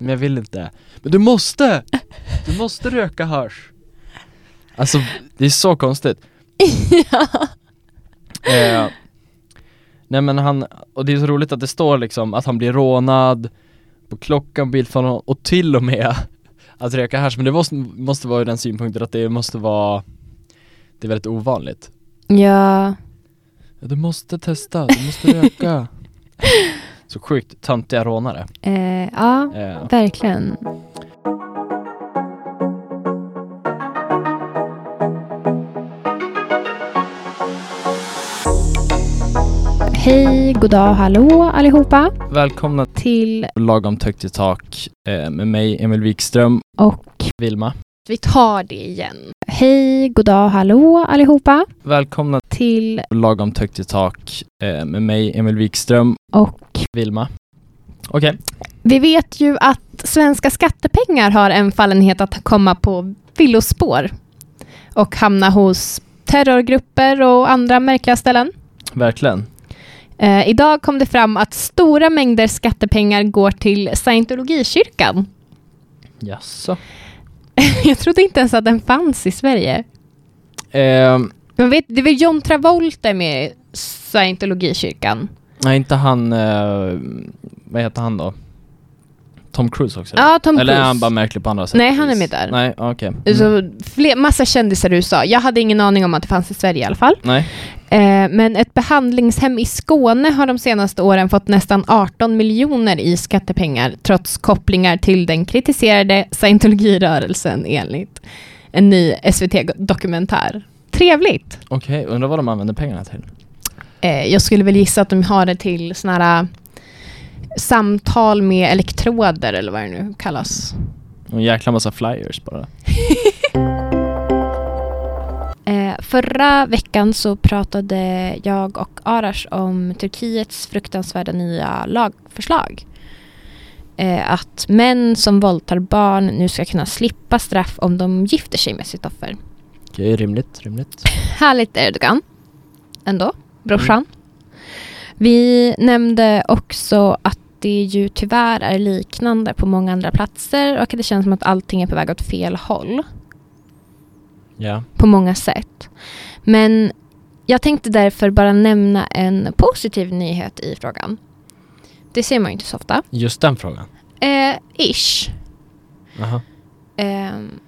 men jag vill inte. Men du måste! Du måste röka hasch. Alltså, det är så konstigt. ja. Eh, nej men han, och det är så roligt att det står liksom att han blir rånad på klockan, honom och till och med att röka hasch, men det måste, måste vara den synpunkten att det måste vara Det är väldigt ovanligt ja, Du måste testa, du måste röka Så sjukt töntiga rånare. Eh, ja, eh, verkligen. Hej, god dag, hallå allihopa. Välkomna till Lagom högt i tak med mig Emil Wikström. Och Vilma vi tar det igen. Hej, god dag, hallå allihopa Välkomna till Lagom högt i tak eh, med mig Emil Wikström och Vilma Okej, vi vet ju att svenska skattepengar har en fallenhet att komma på villospår och hamna hos terrorgrupper och andra märkliga ställen. verkligen Eh, idag kom det fram att stora mängder skattepengar går till scientologikyrkan. Jaså? Jag trodde inte ens att den fanns i Sverige. Ehm, Men vet, det är väl John Travolta är med i scientologikyrkan? nej inte han, eh, vad heter han då? Tom Cruise också? Ja, Tom Eller är Cruise. han bara märklig på andra sätt? Nej, han är med där. Nej, okej mm. Så fler, massa kändisar i USA. Jag hade ingen aning om att det fanns i Sverige i alla fall. Nej, men ett behandlingshem i Skåne har de senaste åren fått nästan 18 miljoner i skattepengar trots kopplingar till den kritiserade scientologirörelsen enligt en ny SVT-dokumentär. Trevligt! okej, undrar vad de använder pengarna till? Eh, jag skulle väl gissa att de har det till såna här samtal med elektroder eller vad det nu kallas. En jäkla massa flyers bara Eh, förra veckan så pratade jag och Arash om Turkiets fruktansvärda nya lagförslag. Eh, att män som våldtar barn nu ska kunna slippa straff om de gifter sig med sitt offer. Okej, rimligt, rimligt Härligt Erdogan. Ändå, brorsan. Vi nämnde också att det ju tyvärr är liknande på många andra platser och att det känns som att allting är på väg åt fel håll Ja, på många sätt. Men jag tänkte därför bara nämna en positiv nyhet i frågan. Det ser man ju inte så ofta. just den frågan Eh, ish. Jaha Ehm,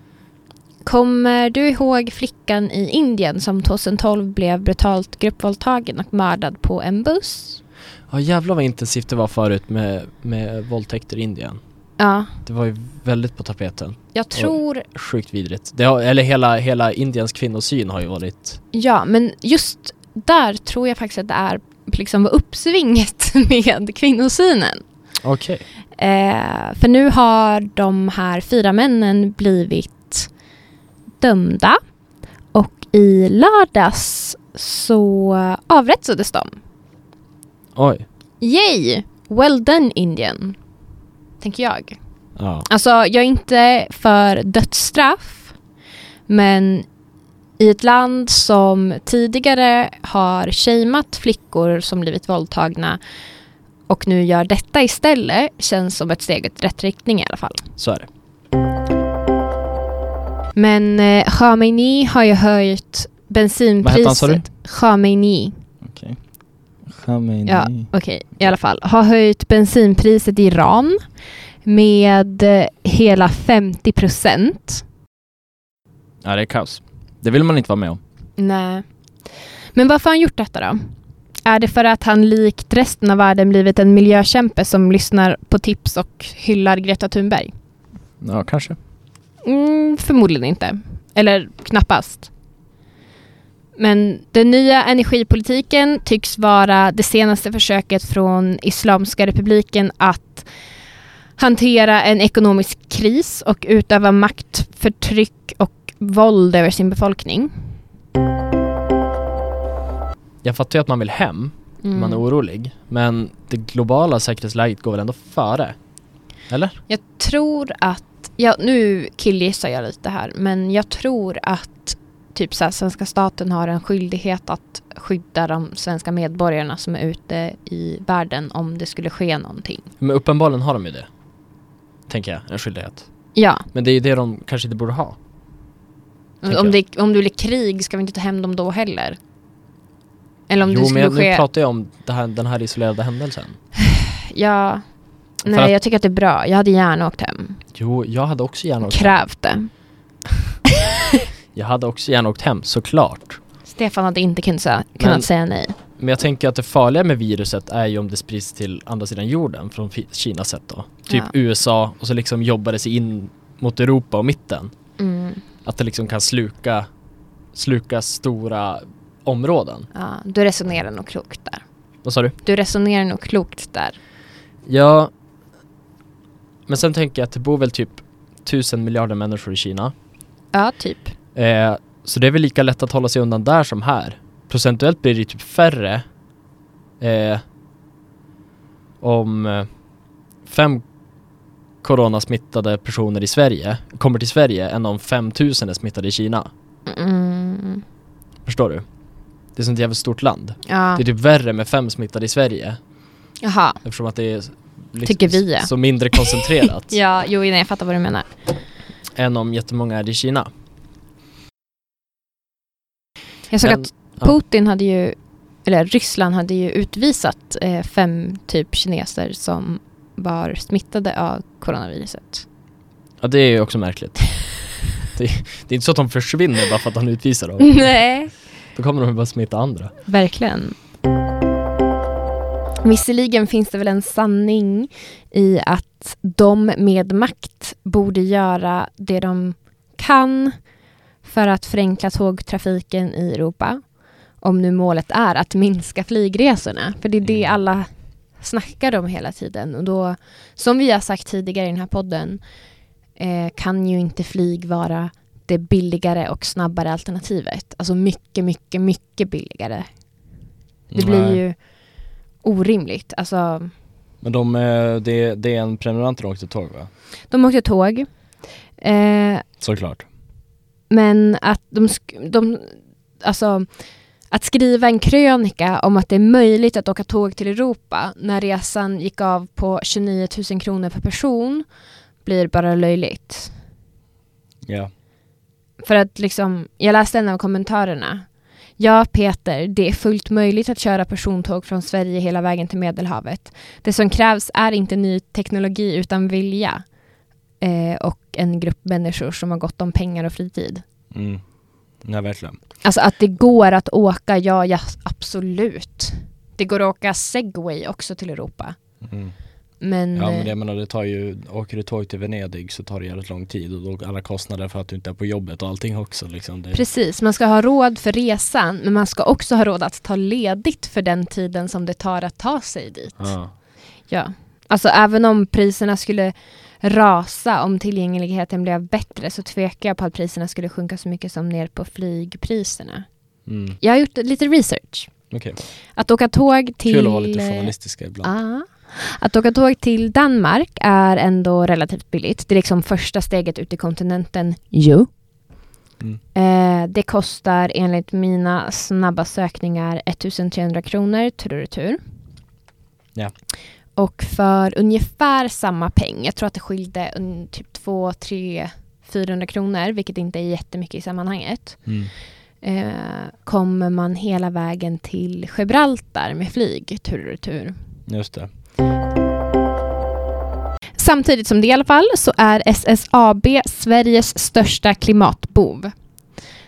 kommer du ihåg flickan i Indien som 2012 blev brutalt gruppvåldtagen och mördad på en buss? Ja jävlar vad intensivt det var förut med, med våldtäkter i Indien Ja, Det var ju väldigt på tapeten jag tror... Sjukt vidrigt det har, Eller hela, hela Indiens kvinnosyn har ju varit Ja, men just där tror jag faktiskt att det är liksom uppsvinget med kvinnosynen. Okej Eh, för nu har de här fyra männen blivit dömda och i lördags så avrättades de. Oj Yay! Well done Indian, tänker jag. Ja, Alltså, jag är inte för dödsstraff, men i ett land som tidigare har shameat flickor som blivit våldtagna och nu gör detta istället känns som ett steg i rätt riktning i alla fall. så är det Men eh, Khamenei har ju höjt bensinpriset. Vad hette han, sa du? Khamenei. Okej Khamenei Ja, okej. I alla fall. Har höjt bensinpriset i Iran med eh, hela 50 procent. Ja det är kaos Det vill man inte vara med om Nej. Men varför har han gjort detta då? Är det för att han likt resten av världen blivit en miljökämpe som lyssnar på tips och hyllar Greta Thunberg? Ja kanske Mm, förmodligen inte. Eller knappast. Men den nya energipolitiken tycks vara det senaste försöket från Islamiska republiken att hantera en ekonomisk kris och utöva makt, förtryck och våld över sin befolkning. Jag fattar ju att man vill hem, Mm. man är orolig Men det globala säkerhetsläget går väl ändå före? Eller? Jag tror att, ja, nu killgissar jag lite här, men jag tror att typ så här, svenska staten har en skyldighet att skydda de svenska medborgarna som är ute i världen om det skulle ske någonting. Men uppenbarligen har de ju det tänker jag, en skyldighet. Ja, Men det är ju det de kanske inte borde ha. Om det, om det blir krig ska vi inte ta hem dem då heller. Eller om jo det skulle men nu ske... pratar jag om här, den här isolerade händelsen. Ja. För Nej, att- jag tycker att det är bra. Jag hade gärna åkt hem. Jo, jag hade också gärna åkt hem. Krävt det. Jag hade också gärna åkt hem, såklart. Stefan hade inte kunnat, säga- kunnat Men- säga nej. Men jag tänker att det farliga med viruset är ju om det sprids till andra sidan jorden från Kinas sätt då. Typ Ja. USA och så liksom jobbar det sig in mot Europa och mitten. Mm. Att det liksom kan sluka, sluka stora områden. Ja, du resonerar nog klokt där. Vad sa du? Du resonerar nog klokt där. Ja, men sen tänker jag att det bor väl typ tusen miljarder människor i Kina. Ja, typ. Eh, så det är väl lika lätt att hålla sig undan där som här. Procentuellt blir det typ färre eh, om eh, fem coronasmittade personer i Sverige kommer till Sverige än om 5000 är smittade i Kina. Mm. Förstår du? Det är ett sånt jävligt stort land. Ja. Det är typ värre med fem smittade i Sverige Jaha. eftersom att det är liksom Tycker vi, så mindre koncentrerat Ja, jo, nej, jag fattar vad du menar. än om jättemånga är i Kina. Jag såg Men- att ja. Putin hade ju, eller Ryssland hade ju utvisat eh, fem typ kineser som var smittade av coronaviruset. Ja det är ju också märkligt. det, det är inte så att de försvinner bara för att han utvisar dem. Nej. Då kommer de ju bara smitta andra. Verkligen. Visserligen finns det väl en sanning i att de med makt borde göra det de kan för att förenkla tågtrafiken i Europa. Om nu målet är att minska flygresorna. För det är det Mm. alla snackar om hela tiden. Och då, som vi har sagt tidigare i den här podden, eh, kan ju inte flyg vara det billigare och snabbare alternativet. Alltså mycket, mycket, mycket billigare. Det blir Nej. ju orimligt. Alltså, Men de, eh, det, det är en prenumerant som åkte tåg va? de åkte tåg. Eh, Såklart. Men att de, de... Alltså, att skriva en krönika om att det är möjligt att åka tåg till Europa när resan gick av på 29 000 kronor per person blir bara löjligt. Ja. För att liksom, jag läste en av kommentarerna. Ja, Peter, det är fullt möjligt att köra persontåg från Sverige hela vägen till Medelhavet. Det som krävs är inte ny teknologi utan vilja. Eh, och en grupp människor som har gott om pengar och fritid. Mm. Ja verkligen. Alltså att det går att åka, ja, ja absolut. Det går att åka segway också till Europa. Mm. Men, Ja men eh, jag menar, det tar ju, åker du tåg till Venedig så tar det jävligt lång tid och då alla kostnader för att du inte är på jobbet och allting också liksom. Det, Precis, man ska ha råd för resan men man ska också ha råd att ta ledigt för den tiden som det tar att ta sig dit. Ja. Ja. Alltså även om priserna skulle rasa om tillgängligheten blev bättre så tvekar jag på att priserna skulle sjunka så mycket som ner på flygpriserna. Mm. Jag har gjort lite research. Okej. Att åka tåg till... Kul att vara lite journalistiska ibland. Ja. Att åka tåg till Danmark är ändå relativt billigt. Det är liksom första steget ut i kontinenten. Jo. Mm. Eh, det kostar enligt mina snabba sökningar 1300 kronor tur och retur. Ja. Och för ungefär samma peng, jag tror att det skilde un- typ 2, 3, 400 kronor, vilket inte är jättemycket i sammanhanget, Mm. eh, kommer man hela vägen till Gibraltar med flyg tur och retur. Just det. Samtidigt som det i alla fall så är SSAB Sveriges största klimatbov.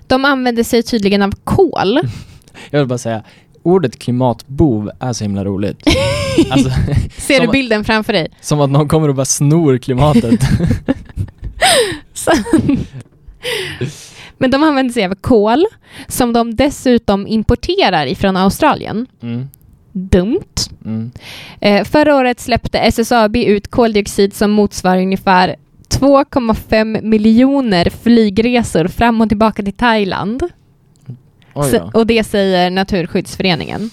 De använder sig tydligen av kol. Jag vill bara säga, ordet klimatbov är så himla roligt. alltså, Ser du bilden framför dig? som att någon kommer och bara snor klimatet. Men de använder sig av kol som de dessutom importerar ifrån Australien. Mm. Dumt. Mm. Eh, förra året släppte SSAB ut koldioxid som motsvarar ungefär 2,5 miljoner flygresor fram och tillbaka till Thailand. Så, och det säger Naturskyddsföreningen.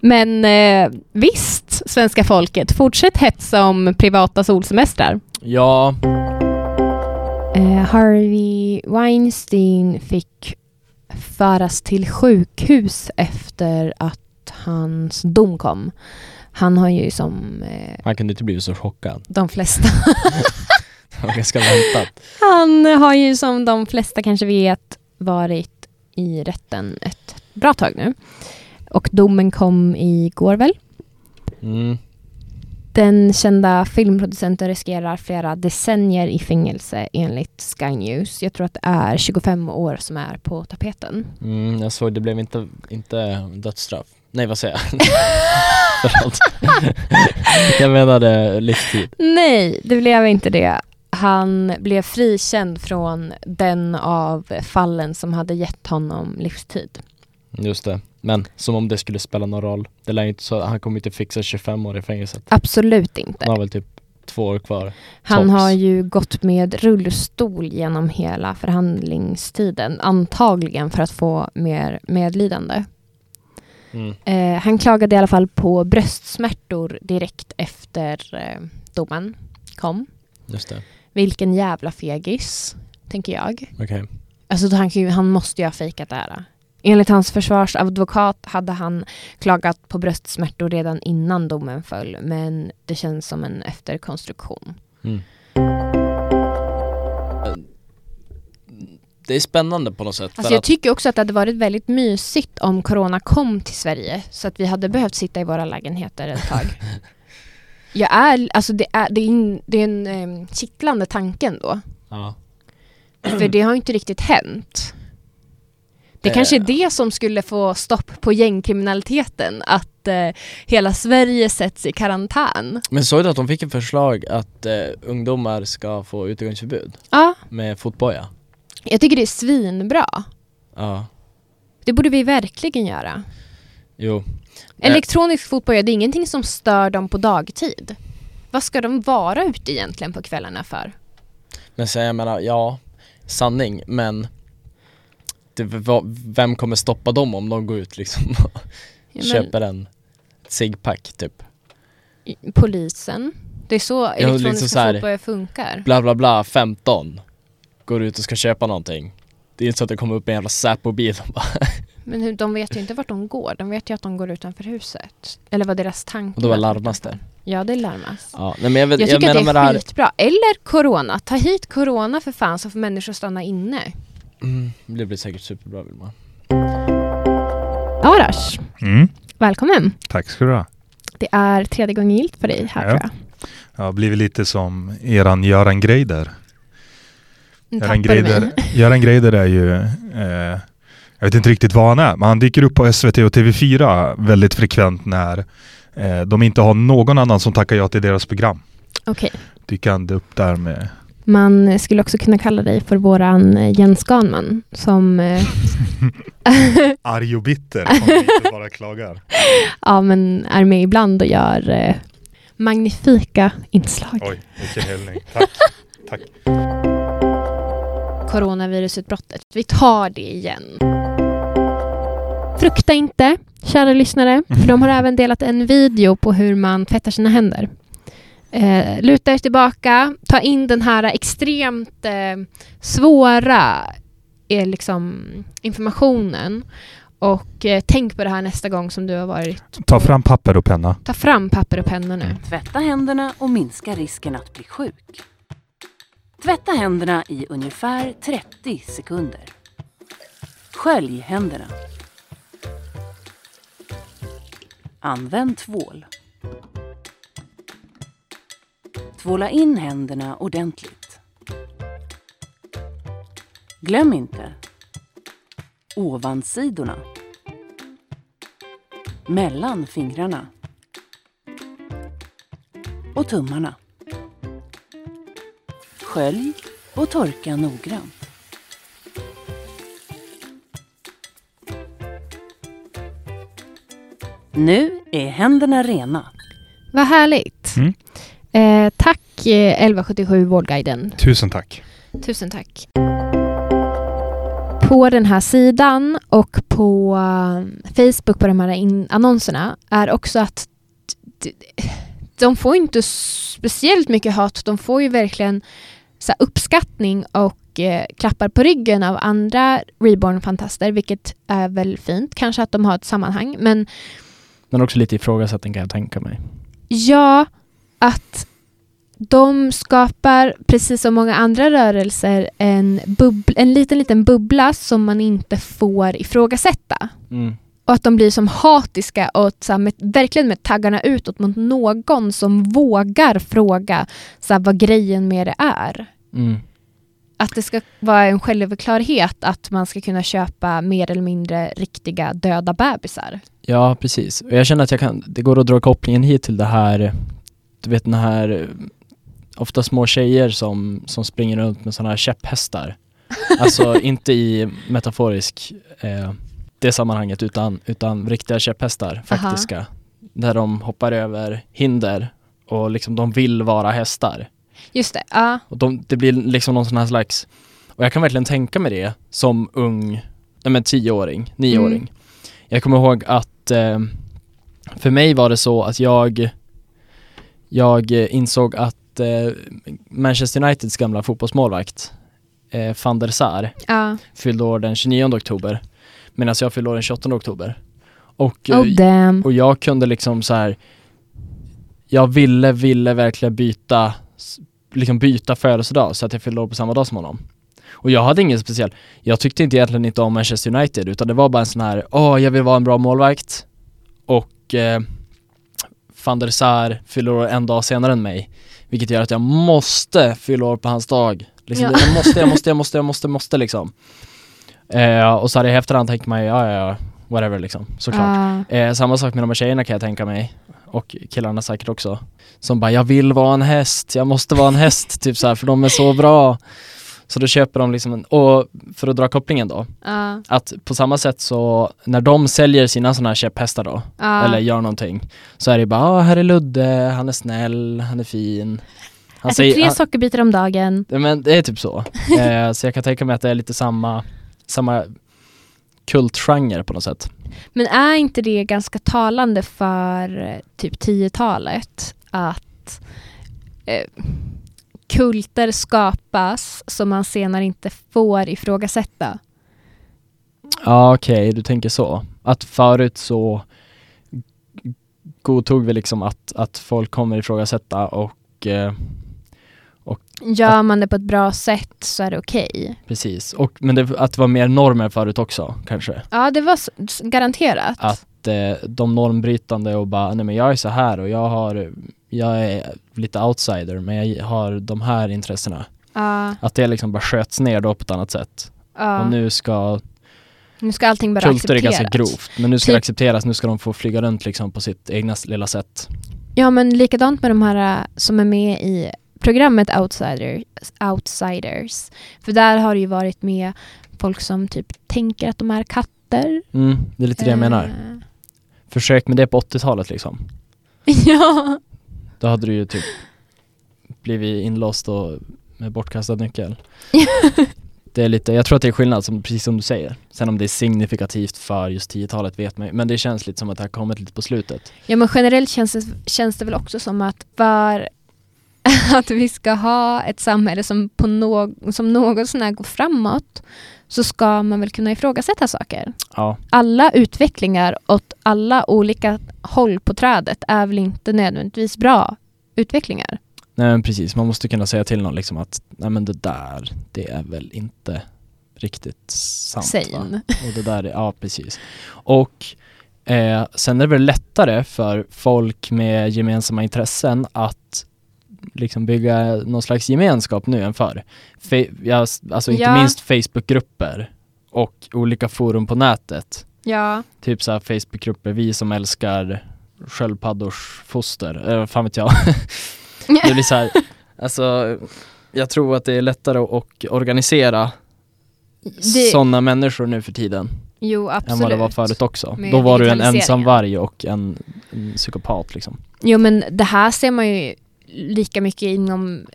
Men eh, visst, svenska folket, fortsätt hetsa om privata solsemestrar. Ja, Eh, Harvey Weinstein fick föras till sjukhus efter att hans dom kom. Han har ju som eh, Han kunde inte blivit så chockad. de flesta Det var ganska väntat. Han har ju som de flesta kanske vet varit i rätten ett bra tag nu. Och domen kom igår väl? Mm. Den kända filmproducenten riskerar flera decennier i fängelse enligt Sky News. Jag tror att det är 25 år som är på tapeten. Mm, jag såg det blev inte, inte dödsstraff. Nej vad säger jag? Jag menade livstid. Nej, det blev inte det. Han blev frikänd från den av fallen som hade gett honom livstid. Just det. Men som om det skulle spela någon roll. Det lär inte så, han kommer inte fixa 25 år i fängelset. Absolut inte. Han har väl typ två år kvar. Han Tops. har ju gått med rullstol genom hela förhandlingstiden, antagligen för att få mer medlidande. Mm. Eh, han klagade i alla fall på bröstsmärtor direkt efter eh, domen kom. Just det. Vilken jävla fegis, tänker jag. Okej. Alltså han, ju, han måste ju ha fejkat det här. Enligt hans försvarsadvokat hade han klagat på bröstsmärtor redan innan domen föll, men det känns som en efterkonstruktion. Mm. Det är spännande på något sätt. Alltså jag att, tycker också att det hade varit väldigt mysigt om corona kom till Sverige så att vi hade behövt sitta i våra lägenheter ett tag. Jag är, alltså det är, det är en, det är en um, kittlande tanken då. ja. För det har inte riktigt hänt. Det Eh. kanske är det som skulle få stopp på gängkriminaliteten, att eh, hela Sverige sätts i karantän. Men såg du att de fick ett förslag att eh, ungdomar ska få utegångsförbud Ja, med fotboja? jag tycker det är svinbra. Ja, Det borde vi verkligen göra. jo. Elektronisk fotboja, det är ingenting som stör dem på dagtid. Vad ska de vara ute egentligen på kvällarna för? Men sen jag menar, ja, sanning, men det, vem kommer stoppa dem om de går ut liksom och Ja, köper en ciggpack typ? polisen. Det är så liksom elektroniska så här- fotboja funkar. Bla bla bla, 15 Går ut och ska köpa någonting Det är inte så att det kommer upp en jävla Säpo-bil och bara Men hur, de vet ju inte vart de går. De vet ju att de går utanför huset. Eller vad deras tanke Och då var larmas det Ja, det larmas. Ja, nej men jag, vet, Jag jag, tycker menar att det det är här skitbra. Eller corona. Ta hit corona för fan så får människor stanna inne. mm, Det blir säkert superbra Vilma Arash, Mm, välkommen. tack ska du ha. Det är tredje gången gillt för dig här Ja. tror jag. Jag har blivit lite som eran Göran Greider. Göran. Greider, Göran Greider är ju, eh, jag vet inte riktigt vad han är, men han dyker upp på SVT och TV4 väldigt frekvent när eh, de inte har någon annan som tackar ja till deras program. Okej. Dyker han upp där med Man skulle också kunna kalla dig för våran eh, Jens Ganman som eh, arg och bitter som inte bara klagar. ja, men är med ibland och gör eh, magnifika inslag. Oj, vilken hällning. Tack. Tack. Coronavirusutbrottet. Vi tar det igen. Frukta inte, kära lyssnare, för de har även delat en video på hur man tvättar sina händer. Eh, luta er tillbaka, ta in den här extremt eh, svåra eh, liksom, informationen och eh, tänk på det här nästa gång som du har varit. Ta fram papper och penna. Ta fram papper och penna nu. Tvätta händerna och minska risken att bli sjuk. Tvätta händerna i ungefär 30 sekunder. Skölj händerna. Använd tvål. Tvåla in händerna ordentligt. Glöm inte ovansidorna. Mellan fingrarna och tummarna. Skölj och torka noggrant. Nu är händerna rena. Vad härligt. Mm. Eh, tack eh, 1177 Vårdguiden. Tusen tack. Tusen tack. På den här sidan och på eh, Facebook på de här annonserna är också att de får inte speciellt mycket hat. De får ju verkligen så här, uppskattning och eh, klappar på ryggen av andra Reborn-fantaster, vilket är väl fint. Kanske att de har ett sammanhang, men Men också lite ifrågasättning kan jag tänka mig. Ja, att de skapar, precis som många andra rörelser, en, bubbl- en liten, liten bubbla som man inte får ifrågasätta. Mm. Och att de blir som hatiska och så här, med, verkligen med taggarna utåt mot någon som vågar fråga så här, vad grejen med det är. Mm. Att det ska vara en självklarhet att man ska kunna köpa mer eller mindre riktiga döda bebisar. Ja, precis. Och jag känner att jag kan, det går att dra kopplingen hit till det här, du vet den här, eh, ofta små tjejer som, som springer runt med sådana här käpphästar. Alltså inte i metaforisk, eh, det sammanhanget, utan, utan riktiga käpphästar, faktiska. Där de hoppar över hinder och liksom de vill vara hästar. Just det, ja. Och de, det blir liksom någon sån här slags, och jag kan verkligen tänka mig det som ung, nej men tioåring, nioåring. Mm. Jag kommer ihåg att eh, för mig var det så att jag, jag insåg att eh, Manchester Uniteds gamla fotbollsmålvakt eh, van der Sar ja. fyllde år den 29 oktober medan jag fyllde år den 28 oktober. Och, eh, Oh och jag kunde liksom så här. Jag ville, ville verkligen byta, liksom byta födelsedag så att jag fyllde år på samma dag som honom. Och jag hade ingen speciell, jag tyckte inte egentligen inte om Manchester United utan det var bara en sån här, åh jag vill vara en bra målvakt och eh, van der Sar fyller år en dag senare än mig vilket gör att jag måste fylla år på hans dag. Liksom, Ja. Jag måste, jag måste, jag måste, jag måste, måste liksom. Eh, och så hade jag i efterhand tänkt mig, ja ja ja, whatever liksom, såklart. Ja. Eh, samma sak med de här tjejerna kan jag tänka mig. Och killarna säkert också. Som bara, jag vill vara en häst, jag måste vara en häst, typ så här, för de är så bra. Så då köper de liksom en, och för att dra kopplingen då, Ja. att på samma sätt så när de säljer sina sådana här käpphästar då, Ja. eller gör någonting, så är det bara, ah, här är Ludde, han är snäll, han är fin. Han Äter tre han, sockerbitar om dagen. Men det är typ så. eh, så jag kan tänka mig att det är lite samma, samma kultgenre på något sätt. Men är inte det ganska talande för eh, typ 10-talet att eh, kulter skapas som man senare inte får ifrågasätta? Ja okej, du tänker så. Att förut så godtog vi liksom att, att folk kommer ifrågasätta och eh, Gör man det på ett bra sätt så är det okej. precis. Och, men det, att det var mer normer förut också kanske. Ja, det var garanterat. Att eh, de normbrytande och bara, nej men jag är så här och jag har, jag är lite outsider men jag har de här intressena. Ja, Att det liksom bara sköts ner då på ett annat sätt. ja. Och nu ska, nu ska allting bara kulter är accepteras. ganska grovt, men nu ska Typ- det accepteras, nu ska de få flyga runt liksom på sitt egna lilla sätt. Ja, men likadant med de här äh, som är med i programmet Outsider, Outsiders. För där har det ju varit med folk som typ tänker att de är katter. Mm, det är lite det jag menar. Eh, Försök med det på 80-talet liksom. ja. Då hade du ju typ blivit inlåst och med bortkastad nyckel. det är lite, jag tror att det är skillnad, som, precis som du säger. Sen om det är signifikativt för just 10-talet vet man. Men det känns lite som att det har kommit lite på slutet. ja, men generellt känns det, känns det väl också som att för att vi ska ha ett samhälle som, på no, som något sånär går framåt så ska man väl kunna ifrågasätta saker. Ja, alla utvecklingar åt alla olika håll på trädet är väl inte nödvändigtvis bra utvecklingar. nej men precis. Man måste kunna säga till någon liksom att nej men det där, det är väl inte riktigt sant? Sane. Och det där är, ja precis. Och eh, sen är det väl lättare för folk med gemensamma intressen att liksom bygga någon slags gemenskap nu än förr. Fe- ja, alltså inte Ja. minst Facebookgrupper och olika forum på nätet. Ja. Typ så här Facebookgrupper, vi som älskar sköldpaddors foster, eller fan vet jag. det blir så här, alltså jag tror att det är lättare att organisera Det, sådana människor nu för tiden jo, absolut. än vad det var förut också. Med Då var du en ensam varg och en, en psykopat liksom. Jo, men det här ser man ju lika mycket inom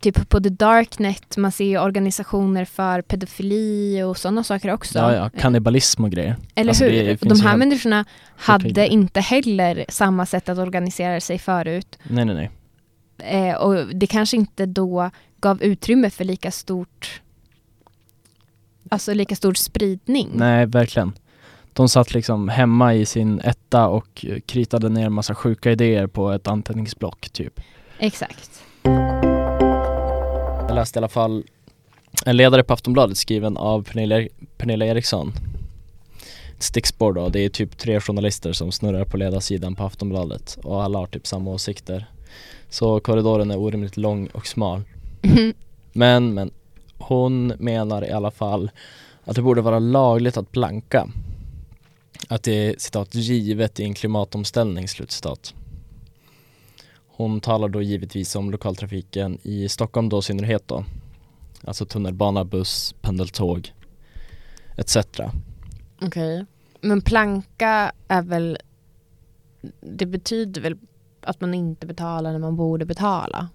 typ på the darknet. Man ser organisationer för pedofili och sådana saker också. Ja, ja, kannibalism och grejer. Eller Alltså, det hur? finns De ju här människorna hade inte heller samma sätt att organisera sig förut. Nej, nej, nej. Eh, och det kanske inte då gav utrymme för lika stort Alltså lika stor spridning. Nej, verkligen. De satt liksom hemma i sin etta och kritade ner massa sjuka idéer på ett anteckningsblock typ. Exakt. Jag läste i alla fall en ledare på Aftonbladet skriven av Pernilla, Pernilla Eriksson. Ett stickspår då, det är typ tre journalister som snurrar på ledarsidan på Aftonbladet och alla har typ samma åsikter. Så korridoren är orimligt lång och smal. Men, men hon menar i alla fall att det borde vara lagligt att planka. Att det är citat givet i en klimatomställning, slutcitat. Hon talar då givetvis om lokaltrafiken i Stockholm då i synnerhet då. Alltså tunnelbana, buss, pendeltåg etc. Okej. Men planka är väl... Det betyder väl att man inte betalar när man borde betala?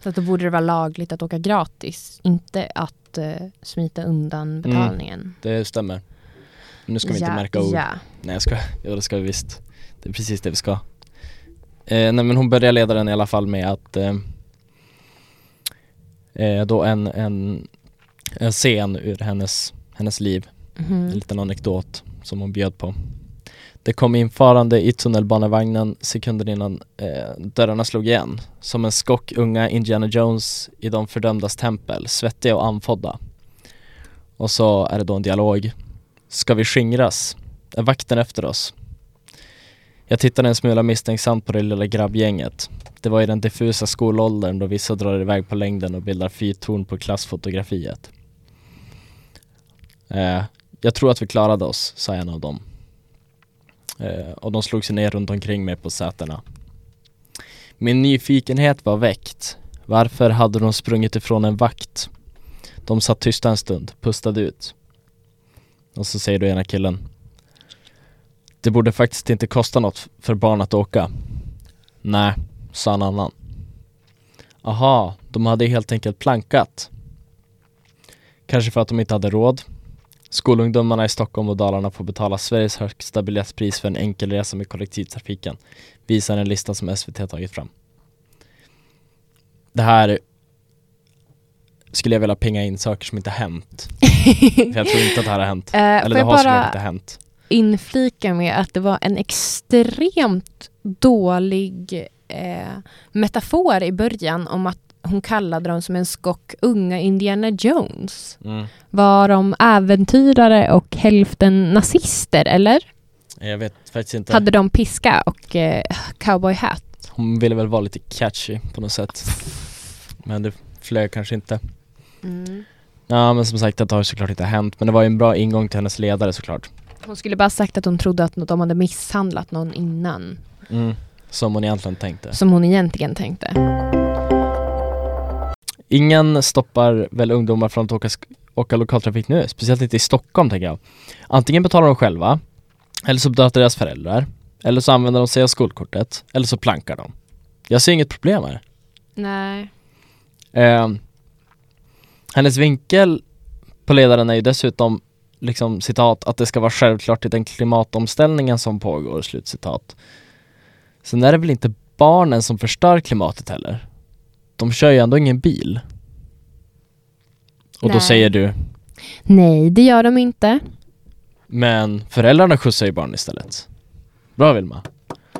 Så att då borde det vara lagligt att åka gratis, inte att eh, smita undan betalningen. Det stämmer. Men nu ska vi inte ja, märka ord. Ja. Nej jag ska, ja det ska vi visst. Det är precis det vi ska. Eh, nej men hon börjar ledaren i alla fall med att eh, eh, då en, en, en scen ur hennes, hennes liv, Mhm. en liten anekdot som hon bjöd på. Det kom infarande i tunnelbanevagnen sekunder innan eh, dörrarna slog igen. Som en skock unga Indiana Jones i de fördömdas tempel, svettiga och andfådda. Och så är det då en dialog. Ska vi skingras? Är vakten efter oss? Jag tittade en smula misstänksamt på det lilla grabbgänget. Det var i den diffusa skolåldern då vissa drar iväg på längden och bildar fyrtorn på klassfotografiet. Eh, jag tror att vi klarade oss, sa en av dem. Eh, och de slog sig ner runt omkring mig på sätena. Min nyfikenhet var väckt. Varför hade de sprungit ifrån en vakt? De satt tysta en stund, pustade ut. Och så säger då ena killen det borde faktiskt inte kosta något för barn att åka. Nej, sa en annan. Aha, de hade helt enkelt plankat. Kanske för att de inte hade råd. Skolungdomarna i Stockholm och Dalarna får betala Sveriges högsta biljettpris för en enkel resa med kollektivtrafiken. Visar en lista som SVT tagit fram. Det här skulle jag vilja pinga in saker som inte hänt. För jag tror inte att det här har hänt. Eh, Eller det har såklart bara inte hänt. Inflika med att det var en extremt dålig eh, metafor i början om att hon kallade dem som en skock unga Indiana Jones. Mm. Var de äventyrare och hälften nazister, eller? Jag vet faktiskt inte. Hade de piska och eh, cowboyhatt? Hon ville väl vara lite catchy på något sätt. Men det flög kanske inte. Mm. Ja men som sagt, det har ju såklart inte hänt. Men det var ju en bra ingång till hennes ledare såklart. Hon skulle bara sagt att hon trodde att de hade misshandlat någon innan. Mm. Som hon egentligen tänkte. Som hon egentligen tänkte. Ingen stoppar väl ungdomar från att åka, åka lokaltrafik nu, speciellt inte i Stockholm tänker jag. Antingen betalar de själva, eller så betalar deras föräldrar, eller så använder de sig av skolkortet, eller så plankar de. Jag ser inget problem här. Nej. Eh, hennes vinkel på ledaren är ju dessutom liksom citat att det ska vara självklart i den klimatomställningen som pågår, slutcitat. Sen är det väl inte barnen som förstör klimatet heller. De kör ju ändå ingen bil. Och då Nej. säger du, Nej, det gör de inte. men föräldrarna skjutsar ju barn istället. Bra Vilma.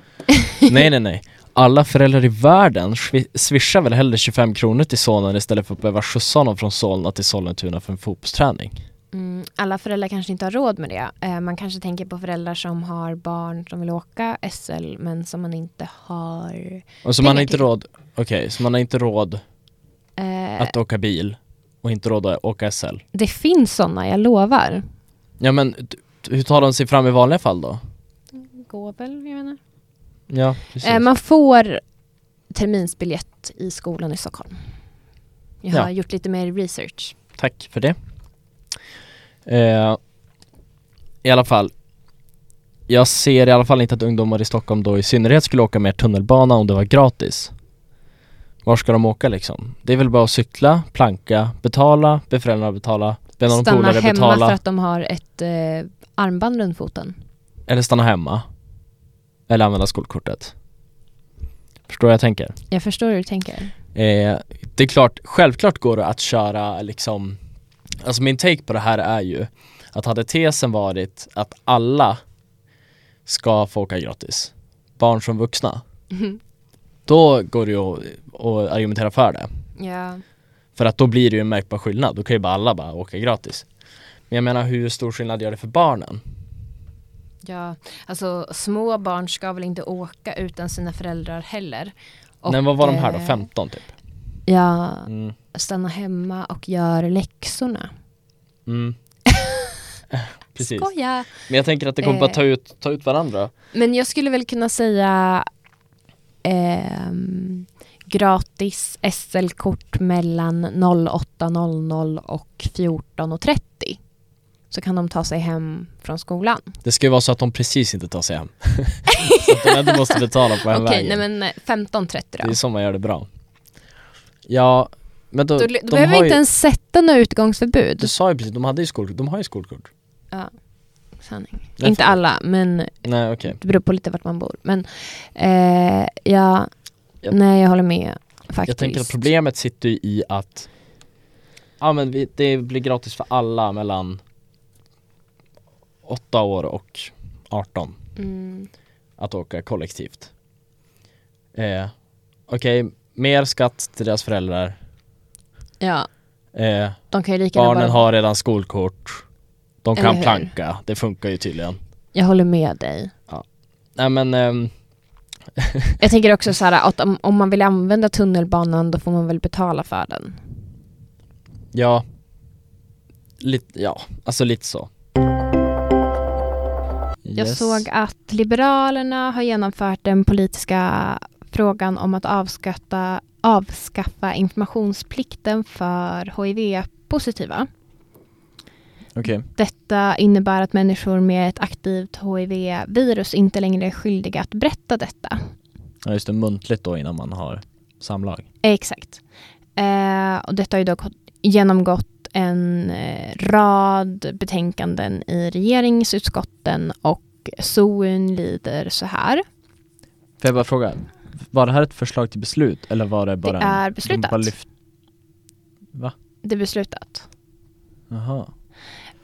nej nej nej. Alla föräldrar i världen swi- swishar väl hellre 25 kronor till sonen istället för att behöva skjutsa honom från Solna till Sollentuna för en fotbollsträning. Mm, alla föräldrar kanske inte har råd med det. Eh, man kanske tänker på föräldrar som har barn som vill åka SL men som man inte har Och så man har inte till. råd, okej, så man har inte råd eh, att åka bil och inte råd att åka SL. Det finns sådana, jag lovar. Ja men hur tar de sig fram i vanliga fall då? Går väl, jag menar. Ja, precis. Eh, man får terminsbiljett i skolan i Stockholm. Jag har Ja. gjort lite mer research. Tack för det. Eh, I alla fall, jag ser i alla fall inte att ungdomar i Stockholm då i synnerhet skulle åka mer tunnelbana om det var gratis. Var ska de åka liksom? Det är väl bara att cykla, planka, betala, be föräldrarna betala, be någon Stanna polare hemma betala, för att de har ett eh, armband runt foten. eller stanna hemma. Eller använda skolkortet. Förstår jag tänker? Jag förstår hur du tänker. Eh, det är klart, självklart går det att köra liksom Alltså min take på det här är ju Att hade tesen varit att alla ska få åka gratis, barn som vuxna, då går det ju att, att argumentera för det. Ja. För att då blir det ju en märkbar skillnad, då kan ju bara alla bara åka gratis. Men jag menar hur stor skillnad gör det för barnen? ja, alltså små barn ska väl inte åka utan sina föräldrar heller. Och, Nej vad var de här då? eh, 15 typ? Ja, Mm. Stanna hemma och gör läxorna. Mm. Precis. Skoja! Men jag tänker att det kommer bara Eh. ta ut, ta ut varandra. Men jag skulle väl kunna säga ehm, gratis SL-kort mellan 08.00 och 14.30. Så kan de ta sig hem från skolan. Det ska ju vara så att de precis inte tar sig hem. så att de ändå måste betala på Okej, hemvägen. nej men eh, 15.30 Det då. är så man gör det bra. Ja, men då, Då, då de behöver vi har inte ju, ens sätta några utgångsförbud. Du sa ju precis, de hade ju skolkort, de har ju skolkort. Sanning. Nej, Inte för- alla, men Nej okej. det beror på lite vart man bor. Men eh, ja, Ja. nej jag håller med faktiskt. Jag tänker att problemet sitter ju i att Ja men vi, det blir gratis för alla mellan 8 år och 18 Mm. att åka kollektivt. Eh, Okej, mer skatt till deras föräldrar. Ja, Eh, de kan ju lika barnen bara... har redan skolkort. De kan planka, det funkar ju tydligen. Jag håller med dig. Nej men ehm, Jag tänker också så här att om, om man vill använda tunnelbanan då får man väl betala för den. ja, lite, ja, alltså lite så. Jag Yes. såg att Liberalerna har genomfört den politiska frågan om att avskaffa, avskaffa informationsplikten för HIV-positiva. Okej, Detta innebär att människor med ett aktivt HIV-virus inte längre är skyldiga att berätta detta. ja just det, muntligt då innan man har samlag. Exakt. Eh, och detta har ju dock genomgått en eh, rad betänkanden i regeringsutskotten och SOUN lider så här. Får jag bara fråga, var det här ett förslag till beslut eller var det bara det en, är beslutat. bara lyft, Va? Det är beslutat. Jaha,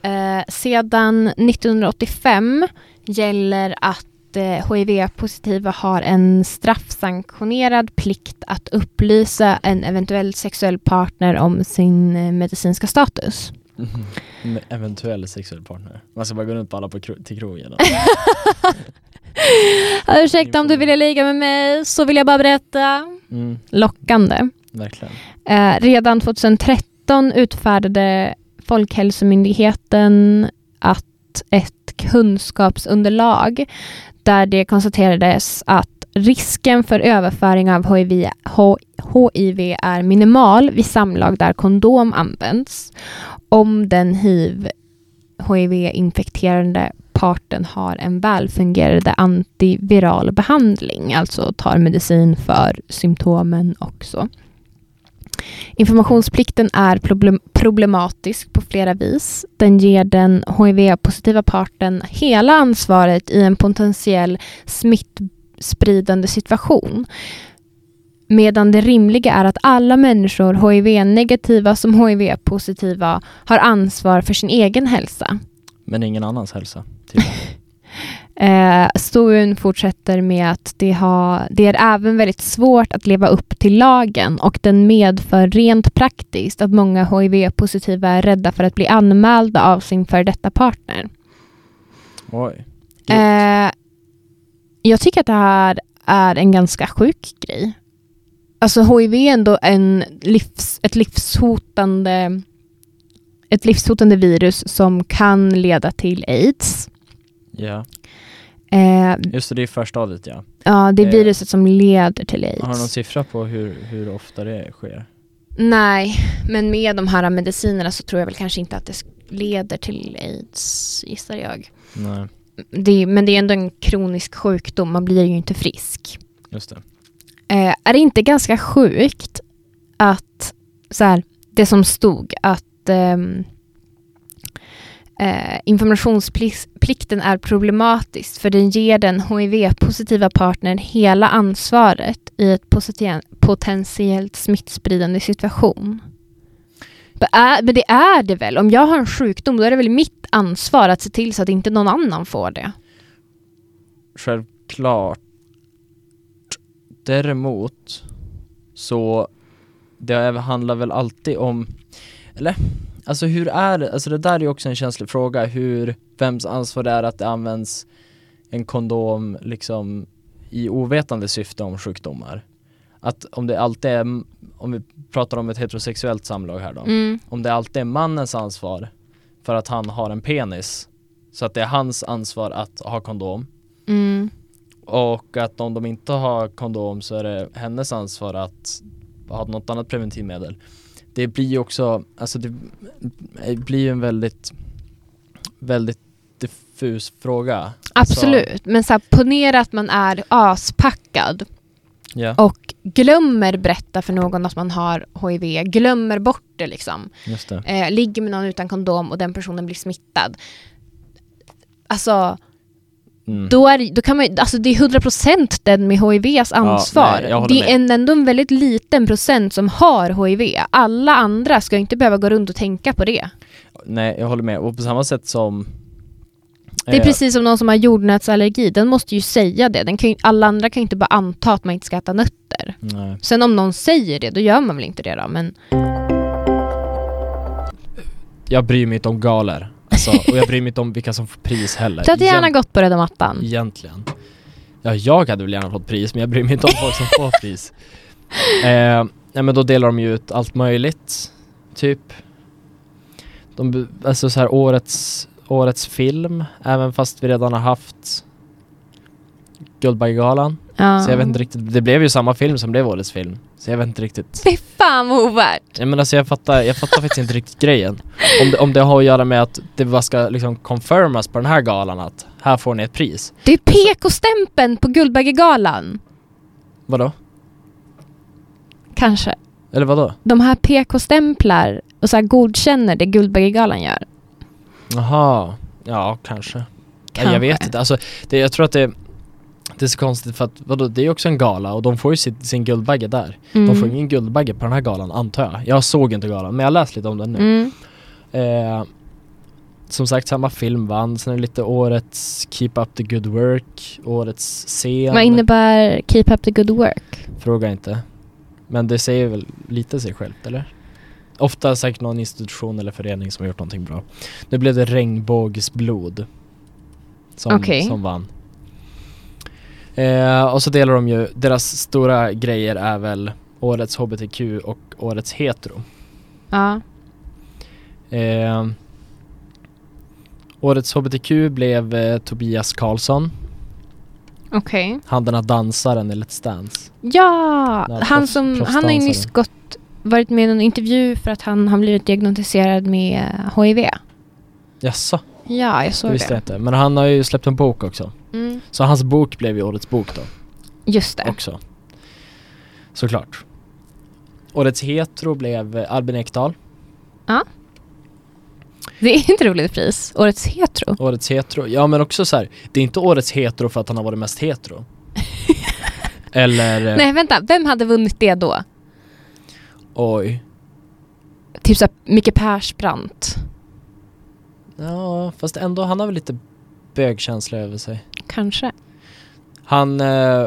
Eh, sedan 1985 gäller att eh, HIV-positiva har en straffsanktionerad plikt att upplysa en eventuell sexuell partner om sin eh, medicinska status. Med eventuell sexuell partner. Man ska bara gå runt på alla på kro- till krogen. Ursäkta om du ville ligga med mig, så vill jag bara berätta. Mm, Lockande. verkligen. Eh, redan 2013 utfärdade Folkhälsomyndigheten att ett kunskapsunderlag där det konstaterades att risken för överföring av HIV, HIV är minimal vid samlag där kondom används om den hiv HIV-infekterade parten har en välfungerande antiviral behandling, alltså tar medicin för symptomen också. Informationsplikten är problematisk på flera vis. Den ger den HIV-positiva parten hela ansvaret i en potentiell smittspridande situation. Medan det rimliga är att alla människor, HIV-negativa som HIV-positiva, har ansvar för sin egen hälsa. Men ingen annans hälsa tydligen. Eh, SOUN fortsätter med att det, har, det är även väldigt svårt att leva upp till lagen och den medför rent praktiskt att många HIV-positiva är rädda för att bli anmälda av sin före detta partner. Oj. Eh, jag tycker att det här är en ganska sjuk grej. Alltså HIV är ändå en livs, ett livshotande ett livshotande virus som kan leda till aids. Ja, Eh, just det, det är förstadiet ja. ja, det är Eh, viruset som leder till aids. Har du någon siffra på hur, hur ofta det sker? Nej, men med de här medicinerna så tror jag väl kanske inte att det leder till aids, gissar jag. Nej, Det, men det är ändå en kronisk sjukdom, man blir ju inte frisk. just det. Eh, är det inte ganska sjukt att så här, det som stod att ehm, eh, informationsplikten är problematisk för den ger den HIV-positiva partnern hela ansvaret i ett potentiellt smittspridande situation. Men det är det väl? Om jag har en sjukdom då är det väl mitt ansvar att se till så att inte någon annan får det. Självklart. Däremot så det handlar väl alltid om, eller alltså hur är det, alltså det där är ju också en känslig fråga hur, vems ansvar det är att det används en kondom liksom i ovetande syfte om sjukdomar. Att om det alltid är, om vi pratar om ett heterosexuellt samlag här då, Mm. om det alltid är mannens ansvar för att han har en penis, så att det är hans ansvar att ha kondom Mm. och att om de inte har kondom så är det hennes ansvar att ha något annat preventivmedel. Det blir ju också, alltså det blir ju en väldigt, väldigt diffus fråga. Absolut, men så här, ponera att man är aspackad Ja, och glömmer berätta för någon att man har HIV, glömmer bort det liksom. det. Eh, ligger med någon utan kondom och den personen blir smittad. Alltså, Mm. då, är, då kan man alltså det är 100% den med HIVs ansvar. nej, jag håller det är en, ändå en väldigt liten procent som har HIV. Alla andra ska inte behöva gå runt och tänka på det. Nej, jag håller med. Och på samma sätt som Det är eh, precis som någon som har jordnötsallergi, den måste ju säga det. Den kan alla andra kan ju inte bara anta att man inte ska äta nötter. Nej. Sen om någon säger det, då gör man väl inte det då. Men Jag bryr mig inte om galer. Alltså, och jag bryr mig inte om vilka som får pris heller. du hade gärna Egent- gått på röda mattan. Egentligen. Ja, jag hade väl gärna fått pris, men jag bryr mig inte om folk som får pris. Eh, nej men då delar de ju ut allt möjligt, typ. De, alltså så här årets, årets film, även fast vi redan har haft Guldbaggegalan. Ja. Så jag vet inte riktigt, det blev ju samma film som blev årets film. Så jag vet inte riktigt. Fy fan vad ovärt. Ja, men alltså jag fattar, jag fattar faktiskt inte riktigt grejen. Om det, om det har att göra med att det bara ska liksom confirmas på den här galan att här får ni ett pris. Det är PK-stämpeln på Guldbaggegalan. Vadå? Kanske. Eller vadå? De här PK-stämplar och så här godkänner det Guldbaggegalan gör. Jaha, ja kanske. Nej, Kanske. jag vet inte, alltså det, jag tror att det, det är så konstigt för att vadå, det är också en gala och de får ju sin, sin Guldbagge där. Mm. De får ingen Guldbagge på den här galan antar jag. Jag såg inte galan men jag läst lite om den nu. Mm. Eh, som sagt samma film vann, sen är det lite årets Keep Up The Good Work, årets scen. Vad innebär Keep Up The Good Work? Fråga inte. Men det säger väl lite sig självt eller? Ofta säkert någon institution eller förening som har gjort någonting bra. Nu blev det Regnbågsblod som, Okej. som vann. Eh, och så delar de ju, deras stora grejer är väl årets HBTQ och årets hetero. Ja. Eh, årets HBTQ blev eh, Tobias Karlsson, Okej. han den här dansaren i Let's Dance. Ja, han, proffs- som, han har ju nyss gått, varit med i någon intervju för att han har blivit diagnostiserad med HIV. Jaså, Ja, jag det såg visste det. jag inte. Men han har ju släppt en bok också. Mm. Så hans bok blev ju årets bok då, Just det. också. Såklart. Årets hetero blev Albin Ekdal. Det är inte roligt pris. Årets hetero. Årets hetero, ja men också så här. det är inte årets hetero för att han har varit mest hetero. Eller, eh, Nej, vänta. Vem hade vunnit det då? oj. Typ såhär Micke Persbrandt. Ja, fast ändå, han har väl lite bögkänsla över sig. Kanske. Han, eh,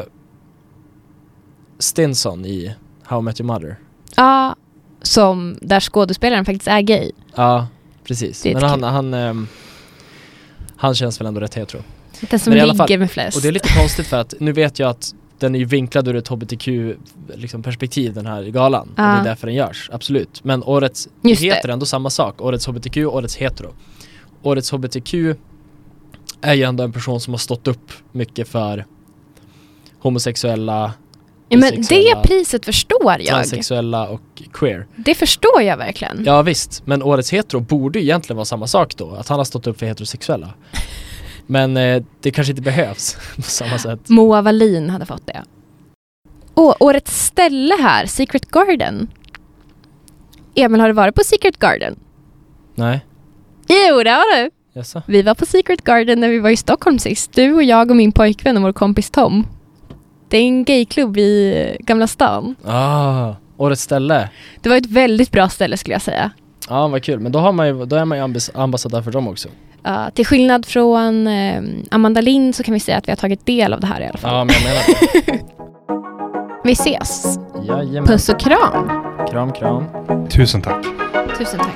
Stinson i How I Met Your Mother. Ja, som där skådespelaren faktiskt är gay. Ja, precis. Men han, kul. han, ehm, han känns väl ändå rätt hetero. Den som ligger fall- med flest. Och det är lite konstigt för att nu vet jag att den är ju vinklad ur ett HBTQ liksom, den här galan. Och det Ja. är därför den görs, absolut. Men årets Just det det. heter ändå samma sak. Årets HBTQ, årets hetero. Årets HBTQ är ju ändå en person som har stått upp mycket för homosexuella, ja, men det priset förstår jag. transsexuella och queer. Det förstår jag verkligen. Ja visst, men årets hetero borde egentligen vara samma sak då. Att han har stått upp för heterosexuella. Men eh, det kanske inte behövs på samma sätt. Moa Wallin hade fått det. Åh, årets ställe här, Secret Garden. Emil, har du varit på Secret Garden? Nej, Jo, det har du. jaså? Vi var på Secret Garden när vi var i Stockholm sist. Du och jag och min pojkvän och vår kompis Tom. Det är en gayklubb i Gamla stan. Ah, årets ställe. Det var ett väldigt bra ställe skulle jag säga. Ja vad kul, men då, har man ju, då är man ju ambas- ambassadör för dem också Ja, till skillnad från eh, Amanda Lind så kan vi säga att vi har tagit del av det här i alla fall. Ja men jag menar det Vi ses! Jajamän, Puss och kram! kram kram Tusen tack. Tusen tack.